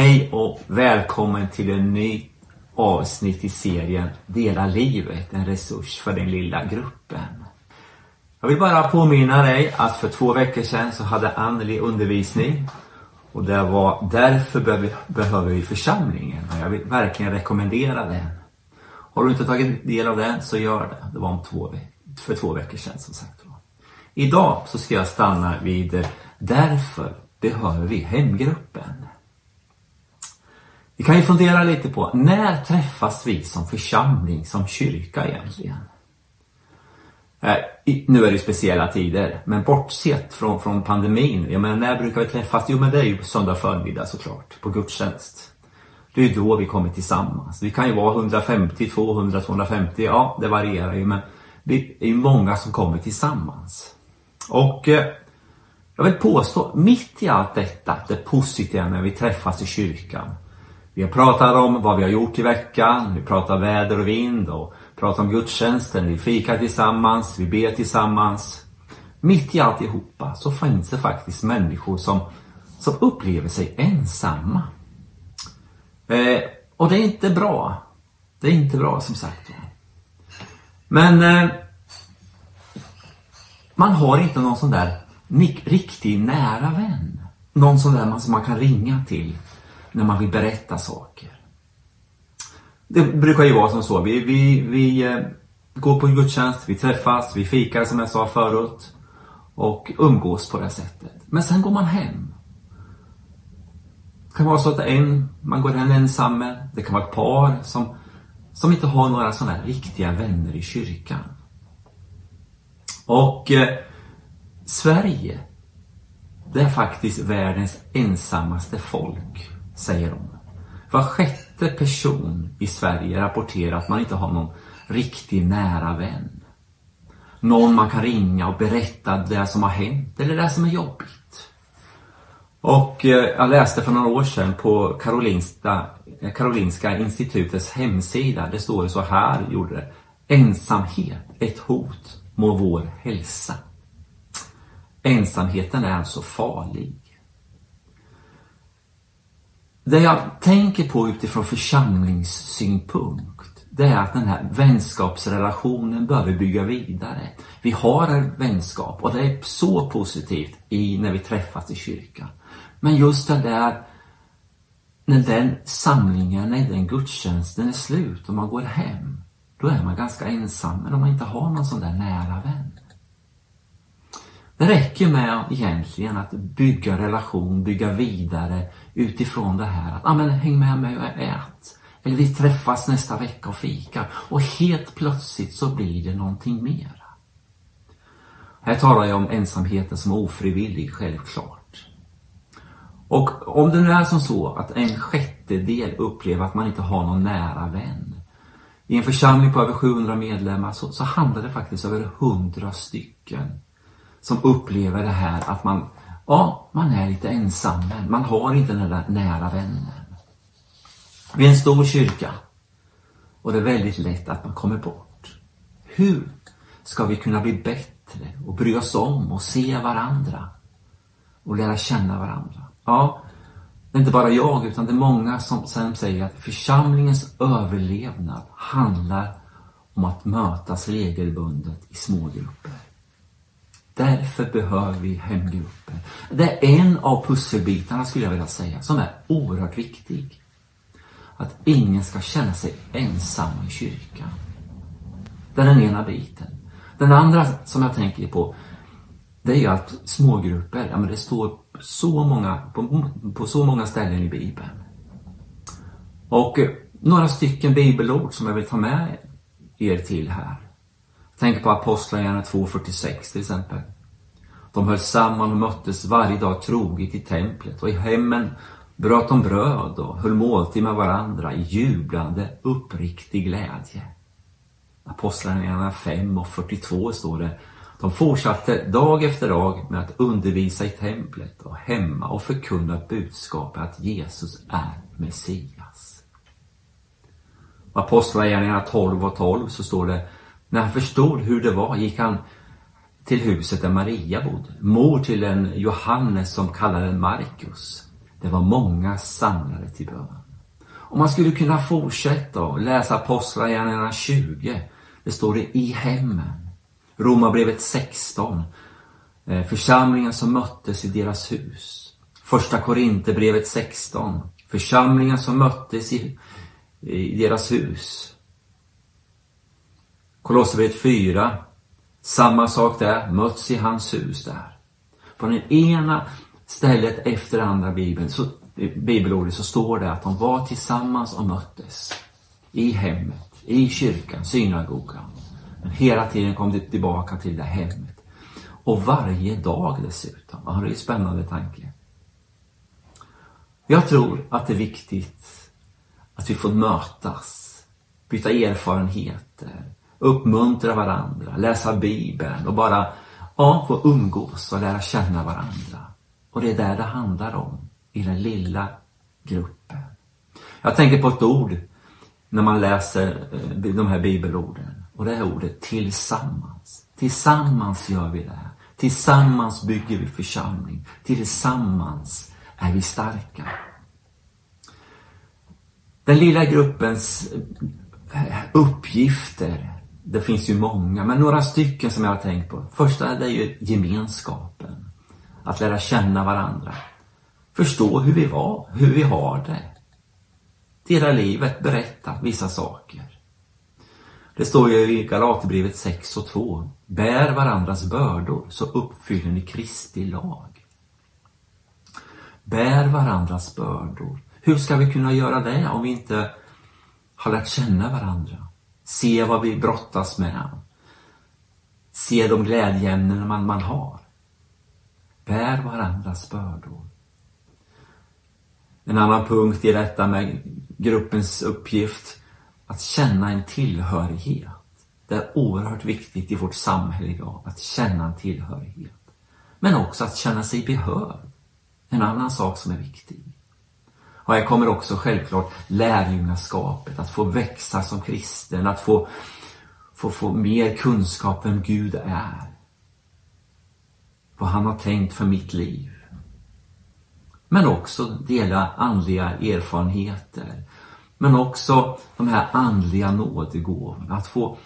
Hej och välkommen till en ny avsnitt i serien Dela livet, en resurs för den lilla gruppen. Jag vill bara påminna dig att för två veckor sedan så hade Anneli undervisning och det var därför behöver vi församlingen och jag vill verkligen rekommendera den. Har du inte tagit del av den så gör det. Det var om två, för två veckor sedan som sagt. Idag så ska jag stanna vid Därför behöver vi hemgruppen. Vi kan ju fundera lite på, när träffas vi som församling, som kyrka egentligen? Eh, nu är det speciella tider, men bortsett från, från pandemin, jag menar, när brukar vi träffas? Jo, men det är ju söndag förmiddag såklart, på gudstjänst. Det är ju då vi kommer tillsammans. Vi kan ju vara 150, 200, 250, ja det varierar ju, men vi är ju många som kommer tillsammans. Och eh, jag vill påstå, mitt i allt detta, det positiva när vi träffas i kyrkan, vi pratar om vad vi har gjort i veckan, vi pratar väder och vind och pratar om gudstjänsten, vi fikar tillsammans, vi ber tillsammans. Mitt i alltihopa så finns det faktiskt människor som, som upplever sig ensamma. Eh, och det är inte bra. Det är inte bra som sagt. Men eh, man har inte någon sån där riktig nära vän. Någon sån där man, som man kan ringa till när man vill berätta saker. Det brukar ju vara som så. Vi, vi, vi eh, går på en gudstjänst, vi träffas, vi fikar som jag sa förut och umgås på det sättet. Men sen går man hem. Det kan vara så att en, man går hem ensam med. Det kan vara ett par som, som inte har några sådana riktiga vänner i kyrkan. Och eh, Sverige, det är faktiskt världens ensammaste folk säger hon. Var sjätte person i Sverige rapporterar att man inte har någon riktig nära vän. Någon man kan ringa och berätta det som har hänt eller det som är jobbigt. Och eh, jag läste för några år sedan på Karolinska, eh, Karolinska institutets hemsida. Det står så här, gjorde det. Ensamhet, ett hot mot vår hälsa. Ensamheten är alltså farlig. Det jag tänker på utifrån församlingssynpunkt, det är att den här vänskapsrelationen behöver bygga vidare. Vi har en vänskap och det är så positivt i när vi träffas i kyrkan. Men just det där när den samlingen, när den gudstjänsten är slut och man går hem, då är man ganska ensam men om man inte har någon sån där nära vän. Det räcker med egentligen att bygga relation, bygga vidare utifrån det här att, ja men häng med mig och ät. Eller vi träffas nästa vecka och fikar. Och helt plötsligt så blir det någonting mera. Här talar jag om ensamheten som ofrivillig, självklart. Och om det nu är som så att en sjättedel upplever att man inte har någon nära vän. I en församling på över 700 medlemmar så, så handlar det faktiskt över 100 stycken som upplever det här att man, ja, man är lite ensam. Man har inte den där nära vännen. Vi är en stor kyrka och det är väldigt lätt att man kommer bort. Hur ska vi kunna bli bättre och bry oss om och se varandra och lära känna varandra? Ja, det är inte bara jag utan det är många som sen säger att församlingens överlevnad handlar om att mötas regelbundet i smågrupper. Därför behöver vi hemgrupper. Det är en av pusselbitarna skulle jag vilja säga som är oerhört viktig. Att ingen ska känna sig ensam i kyrkan. Det är den ena biten. Den andra som jag tänker på det är ju att smågrupper, ja men det står så många, på, på så många ställen i Bibeln. Och eh, några stycken bibelord som jag vill ta med er till här. Tänk på Apostlagärningarna 2.46 till exempel. De höll samman och möttes varje dag troget i templet och i hemmen bröt de bröd och höll måltid med varandra i jublande, uppriktig glädje. Apostlagärningarna 5 och 42 står det. De fortsatte dag efter dag med att undervisa i templet och hemma och förkunna budskapet att Jesus är Messias. Apostlagärningarna 12 och 12 så står det när han förstod hur det var gick han till huset där Maria bodde, mor till en Johannes som kallade Markus. Det var många samlade till bön. Och man skulle kunna fortsätta och läsa Apostlagärningarna 20. Det står det i hemmen. Romarbrevet 16. Eh, församlingen som möttes i deras hus. Första Korinthierbrevet 16. Församlingen som möttes i, i deras hus. Kolosserbrevet 4. Samma sak där, möts i hans hus där. På den ena stället efter det andra bibeln, så, bibelordet så står det att de var tillsammans och möttes. I hemmet, i kyrkan, synagogan. Men hela tiden kom det tillbaka till det hemmet. Och varje dag dessutom. Ja, det är en spännande tanke. Jag tror att det är viktigt att vi får mötas, byta erfarenheter, uppmuntra varandra, läsa Bibeln och bara ja, få umgås och lära känna varandra. Och det är där det handlar om, i den lilla gruppen. Jag tänker på ett ord när man läser eh, de här bibelorden. Och det är ordet tillsammans. Tillsammans gör vi det här. Tillsammans bygger vi församling. Tillsammans är vi starka. Den lilla gruppens eh, uppgifter, det finns ju många, men några stycken som jag har tänkt på. Första det är ju gemenskapen. Att lära känna varandra. Förstå hur vi var, hur vi har det. Dela livet, berätta vissa saker. Det står ju i Galaterbrevet 6 och 2. Bär varandras bördor så uppfyller ni Kristi lag. Bär varandras bördor. Hur ska vi kunna göra det om vi inte har lärt känna varandra? Se vad vi brottas med. Se de glädjeämnen man, man har. Bär varandras bördor. En annan punkt i detta med gruppens uppgift, att känna en tillhörighet. Det är oerhört viktigt i vårt samhälle idag, att känna en tillhörighet. Men också att känna sig behövd. En annan sak som är viktig. Och här kommer också självklart lärjungaskapet, att få växa som kristen, att få, få, få mer kunskap vem Gud är. Vad han har tänkt för mitt liv. Men också dela andliga erfarenheter. Men också de här andliga nådegåvorna. Att, få,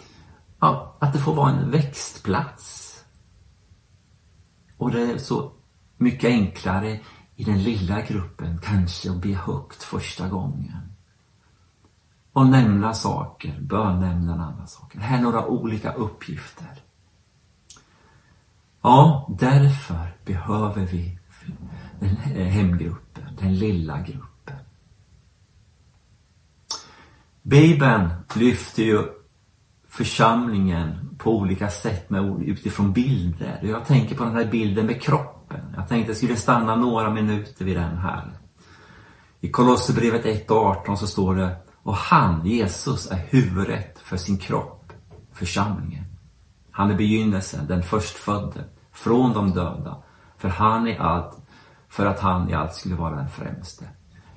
ja, att det får vara en växtplats. Och det är så mycket enklare i den lilla gruppen kanske och be högt första gången. Och nämna saker, bönnämna andra saker. Här är några olika uppgifter. Ja, därför behöver vi den hemgruppen, den lilla gruppen. Bibeln lyfter ju församlingen på olika sätt med, utifrån bilder. Jag tänker på den här bilden med kroppen. Jag tänkte jag skulle stanna några minuter vid den här. I Kolosserbrevet 1 och 18 så står det Och han, Jesus, är huvudet för sin kropp, församlingen. Han är begynnelsen, den förstfödde, från de döda. För han är allt för att han i allt skulle vara den främste.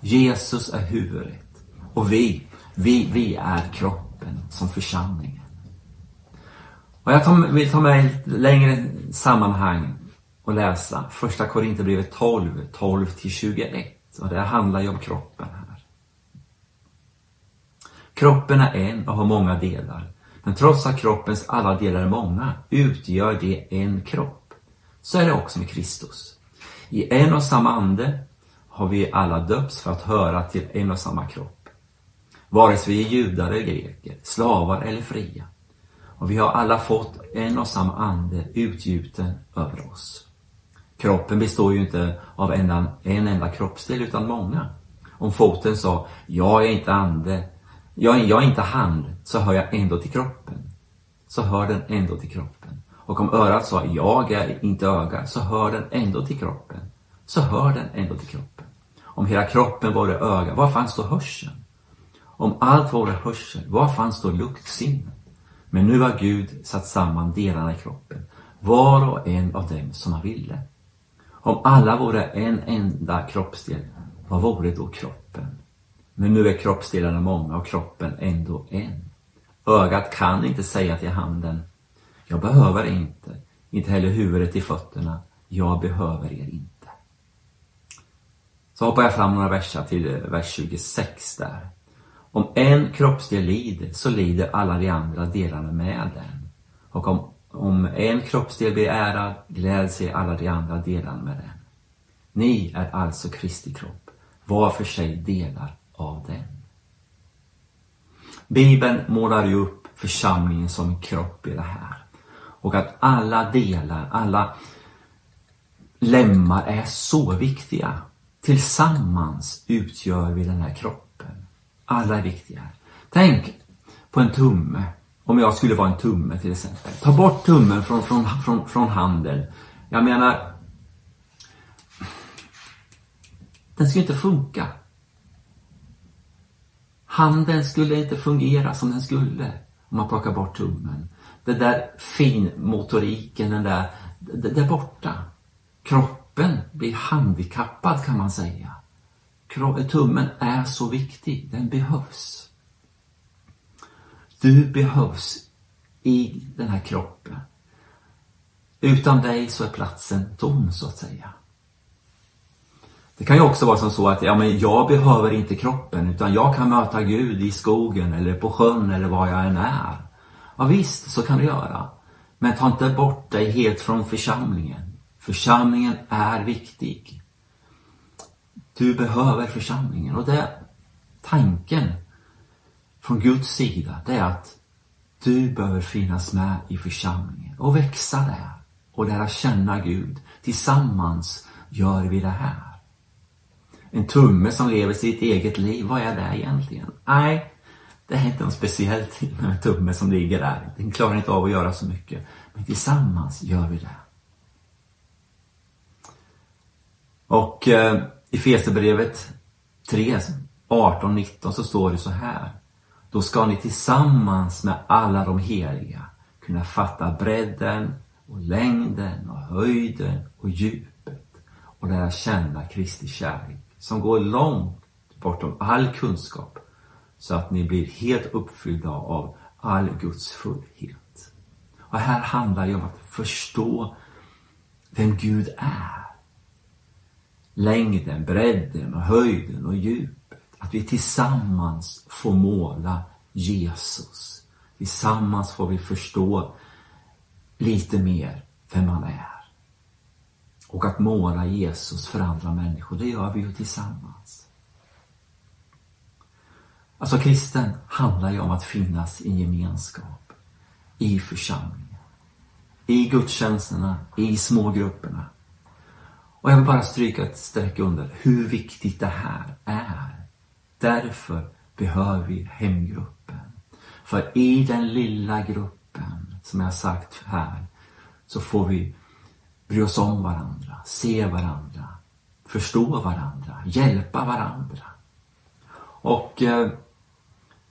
Jesus är huvudet och vi, vi, vi är kroppen som församlingen. Och jag vill ta med ett längre sammanhang och läsa första Korinthierbrevet 12, 12 till 21. Och det handlar ju om kroppen här. Kroppen är en och har många delar. Men trots att kroppens alla delar är många utgör det en kropp. Så är det också med Kristus. I en och samma ande har vi alla döpts för att höra till en och samma kropp. Vare sig vi är judar eller greker, slavar eller fria. Och vi har alla fått en och samma ande utgjuten över oss. Kroppen består ju inte av en, en enda kroppsdel utan många. Om foten sa, jag är inte ande, jag är, jag är inte hand, så hör jag ändå till kroppen. Så hör den ändå till kroppen. Och om örat sa jag är inte öga, så hör den ändå till kroppen. Så hör den ändå till kroppen. Om hela kroppen vore öga, var fanns då hörseln? Om allt vore hörsel, var fanns då luktsinnet? Men nu har Gud satt samman delarna i kroppen, var och en av dem som han ville. Om alla vore en enda kroppsdel, vad vore då kroppen? Men nu är kroppsdelarna många och kroppen ändå en. Ögat kan inte säga till handen, jag behöver inte, inte heller huvudet till fötterna. Jag behöver er inte. Så hoppar jag fram några verser till eh, vers 26 där. Om en kroppsdel lider, så lider alla de andra delarna med den. Och om, om en kroppsdel blir ärad, gläder sig alla de andra delarna med den. Ni är alltså Kristi kropp, var för sig delar av den. Bibeln målar ju upp församlingen som en kropp i det här. Och att alla delar, alla lemmar är så viktiga. Tillsammans utgör vi den här kroppen. Alla är viktiga. Tänk på en tumme. Om jag skulle vara en tumme till exempel. Ta bort tummen från, från, från, från handen. Jag menar, den skulle inte funka. Handen skulle inte fungera som den skulle om man plockar bort tummen. Den där finmotoriken, den där, det där borta. Kroppen blir handikappad kan man säga. Tummen är så viktig, den behövs. Du behövs i den här kroppen. Utan dig så är platsen tom så att säga. Det kan ju också vara som så att ja, men jag behöver inte kroppen utan jag kan möta Gud i skogen eller på sjön eller var jag än är. Ja, visst, så kan du göra. Men ta inte bort dig helt från församlingen. Församlingen är viktig. Du behöver församlingen och det är tanken från Guds sida det är att du behöver finnas med i församlingen och växa där och lära känna Gud. Tillsammans gör vi det här. En tumme som lever sitt eget liv, vad är det egentligen? Nej, det är inte något speciellt med en tumme som ligger där. Den klarar inte av att göra så mycket. Men tillsammans gör vi det. Och eh, i Fesebrevet 3, 18-19 så står det så här. Då ska ni tillsammans med alla de heliga kunna fatta bredden och längden och höjden och djupet och lära känna Kristi kärlek som går långt bortom all kunskap så att ni blir helt uppfyllda av all Guds fullhet. Och här handlar det om att förstå vem Gud är. Längden, bredden och höjden och djupet. Att vi tillsammans får måla Jesus. Tillsammans får vi förstå lite mer vem han är. Och att måla Jesus för andra människor, det gör vi ju tillsammans. Alltså kristen handlar ju om att finnas i gemenskap, i församlingen, i gudstjänsterna, i smågrupperna. Och jag vill bara stryka ett streck under hur viktigt det här är. Därför behöver vi hemgruppen. För i den lilla gruppen, som jag sagt här, så får vi bry oss om varandra, se varandra, förstå varandra, hjälpa varandra. Och eh,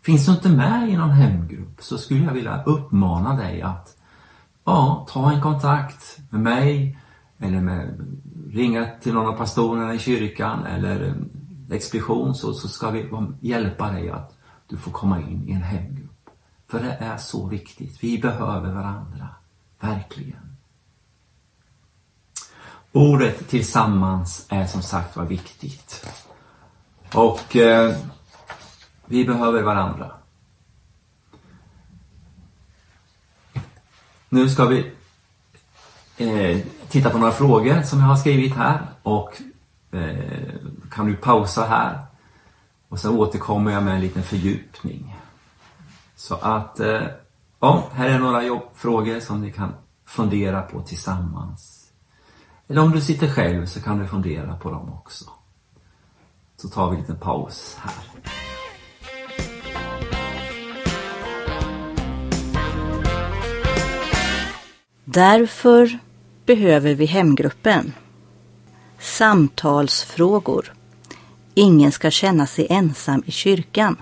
finns du inte med i någon hemgrupp så skulle jag vilja uppmana dig att ja, ta en kontakt med mig eller med, ringa till någon av pastorerna i kyrkan eller eh, expedition så, så ska vi hjälpa dig att du får komma in i en hemgrupp. För det är så viktigt. Vi behöver varandra. Verkligen. Ordet tillsammans är som sagt var viktigt. Och eh, vi behöver varandra. Nu ska vi eh, titta på några frågor som jag har skrivit här och Eh, kan du pausa här och sen återkommer jag med en liten fördjupning. Så att, eh, ja, här är några jobbfrågor som ni kan fundera på tillsammans. Eller om du sitter själv så kan du fundera på dem också. Så tar vi en liten paus här. Därför behöver vi hemgruppen. Samtalsfrågor. Ingen ska känna sig ensam i kyrkan.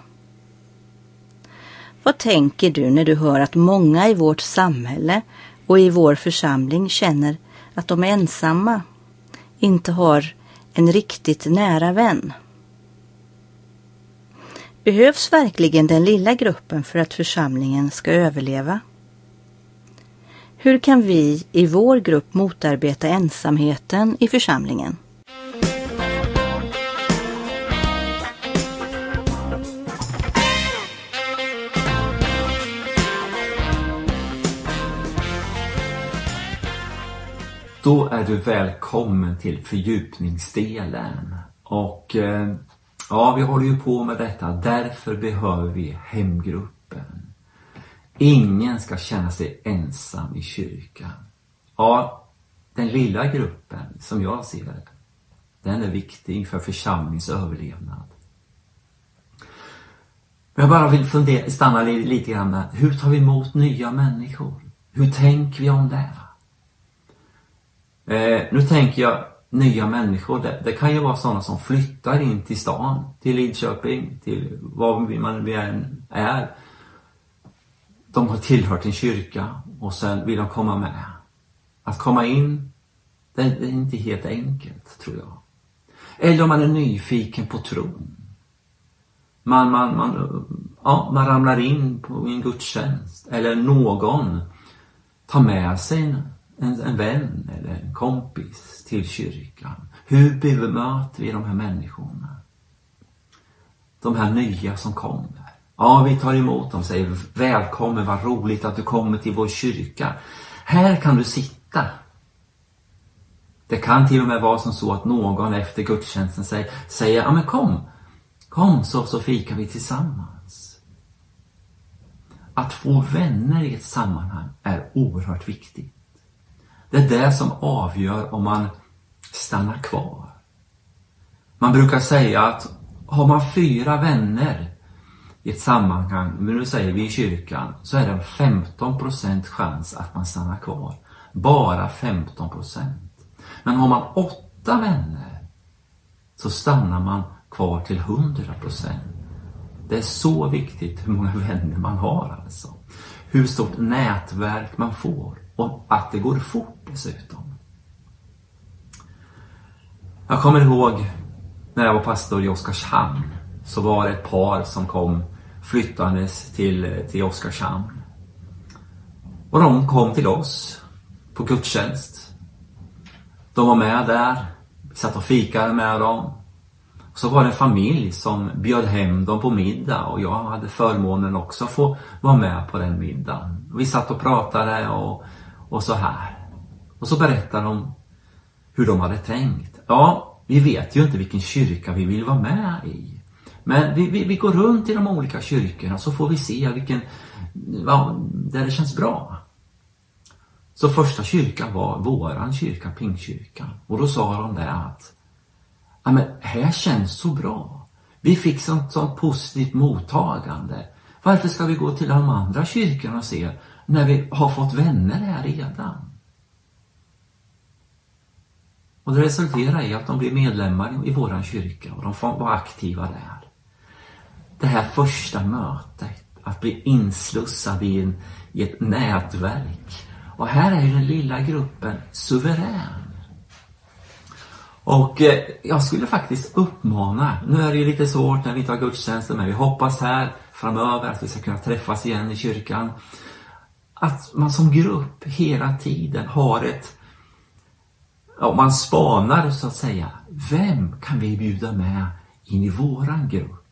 Vad tänker du när du hör att många i vårt samhälle och i vår församling känner att de är ensamma, inte har en riktigt nära vän. Behövs verkligen den lilla gruppen för att församlingen ska överleva? Hur kan vi i vår grupp motarbeta ensamheten i församlingen? Då är du välkommen till fördjupningsdelen. Och eh, ja, vi håller ju på med detta. Därför behöver vi hemgrupp. Ingen ska känna sig ensam i kyrkan. Ja, den lilla gruppen, som jag ser det, den är viktig för församlings överlevnad. Jag bara vill fundera, stanna lite grann med, hur tar vi emot nya människor? Hur tänker vi om det? Eh, nu tänker jag nya människor. Det, det, kan ju vara sådana som flyttar in till stan, till Lidköping, till var man än är. De har tillhört en kyrka och sen vill de komma med. Att komma in, det, är inte helt enkelt, tror jag. Eller om man är nyfiken på tron. Man, man, man, ja, man ramlar in på en gudstjänst eller någon tar med sig en, en, en vän eller en kompis till kyrkan. Hur bemöter vi de här människorna? De här nya som kommer. Ja, vi tar emot dem, säger välkommen, vad roligt att du kommer till vår kyrka. Här kan du sitta. Det kan till och med vara som så att någon efter gudstjänsten säger, säger ja men kom, kom så, så fikar vi tillsammans. Att få vänner i ett sammanhang är oerhört viktigt. Det är det som avgör om man stannar kvar. Man brukar säga att har man fyra vänner i ett sammanhang, men nu säger vi i kyrkan, så är det 15% chans att man stannar kvar. Bara 15% Men har man åtta vänner så stannar man kvar till 100% Det är så viktigt hur många vänner man har alltså. Hur stort nätverk man får och att det går fort dessutom. Jag kommer ihåg när jag var pastor i Oskarshamn så var det ett par som kom flyttades till, till Oskarshamn. Och de kom till oss på gudstjänst. De var med där. Vi satt och fikade med dem. Så var det en familj som bjöd hem dem på middag och jag hade förmånen också att få vara med på den middagen. Vi satt och pratade och, och så här. Och så berättade de hur de hade tänkt. Ja, vi vet ju inte vilken kyrka vi vill vara med i. Men vi, vi, vi går runt i de olika kyrkorna så får vi se vilken, ja, där det känns bra. Så första kyrkan var våran kyrka, Pingkyrkan. Och då sa de det att, ja men här känns så bra. Vi fick sånt, sånt positivt mottagande. Varför ska vi gå till de andra kyrkorna och se när vi har fått vänner här redan? Och det resulterar i att de blir medlemmar i våran kyrka och de får vara aktiva där. Det här första mötet, att bli inslussad i, en, i ett nätverk. Och här är den lilla gruppen suverän. Och eh, jag skulle faktiskt uppmana, nu är det ju lite svårt när vi inte har gudstjänster, men vi hoppas här framöver att vi ska kunna träffas igen i kyrkan. Att man som grupp hela tiden har ett ja, man spanar så att säga. Vem kan vi bjuda med in i våran grupp?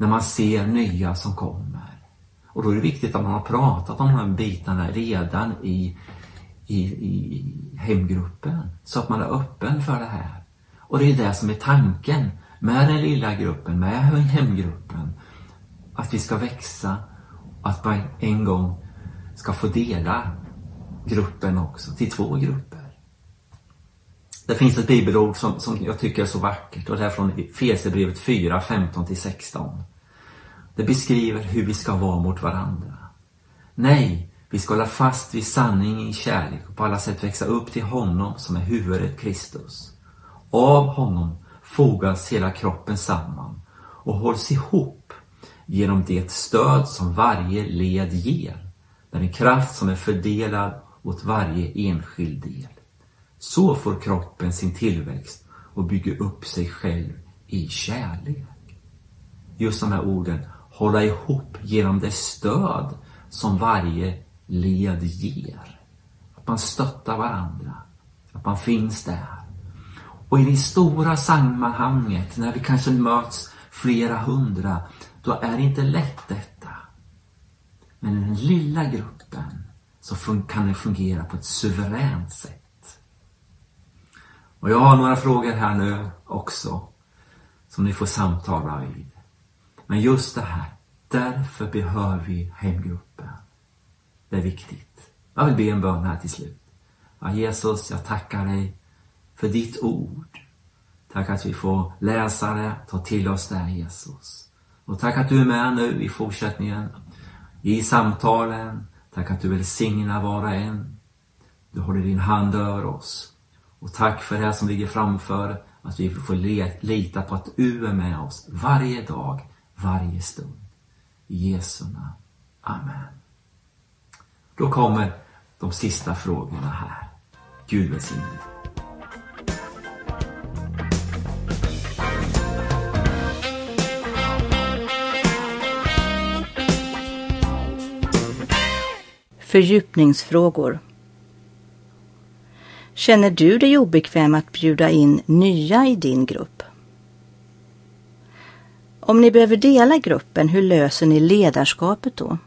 När man ser nya som kommer. Och då är det viktigt att man har pratat om de här bitarna redan i, i, i hemgruppen. Så att man är öppen för det här. Och det är det som är tanken med den lilla gruppen, med hemgruppen. Att vi ska växa, att man en gång ska få dela gruppen också till två grupper. Det finns ett bibelord som, som jag tycker är så vackert och det är från Fesebrevet 4, 15-16. Det beskriver hur vi ska vara mot varandra. Nej, vi ska hålla fast vid sanningen i kärlek och på alla sätt växa upp till honom som är huvudet Kristus. Av honom fogas hela kroppen samman och hålls ihop genom det stöd som varje led ger, med en kraft som är fördelad åt varje enskild del. Så får kroppen sin tillväxt och bygger upp sig själv i kärlek. Just de här orden, hålla ihop genom det stöd som varje led ger. Att man stöttar varandra, att man finns där. Och i det stora sammanhanget, när vi kanske möts flera hundra, då är det inte lätt detta. Men i den lilla gruppen så kan det fungera på ett suveränt sätt. Och jag har några frågor här nu också som ni får samtala vid. Men just det här, därför behöver vi hemgruppen. Det är viktigt. Jag vill be en bön här till slut. Ja, Jesus, jag tackar dig för ditt ord. Tack att vi får läsa det, ta till oss det, Jesus. Och tack att du är med nu i fortsättningen, i samtalen. Tack att du välsignar var och en. Du håller din hand över oss. Och tack för det som ligger framför, att vi får lita på att du är med oss varje dag, varje stund. I Jesu namn. Amen. Då kommer de sista frågorna här. Gud välsigne Fördjupningsfrågor Känner du dig obekväm att bjuda in nya i din grupp? Om ni behöver dela gruppen, hur löser ni ledarskapet då?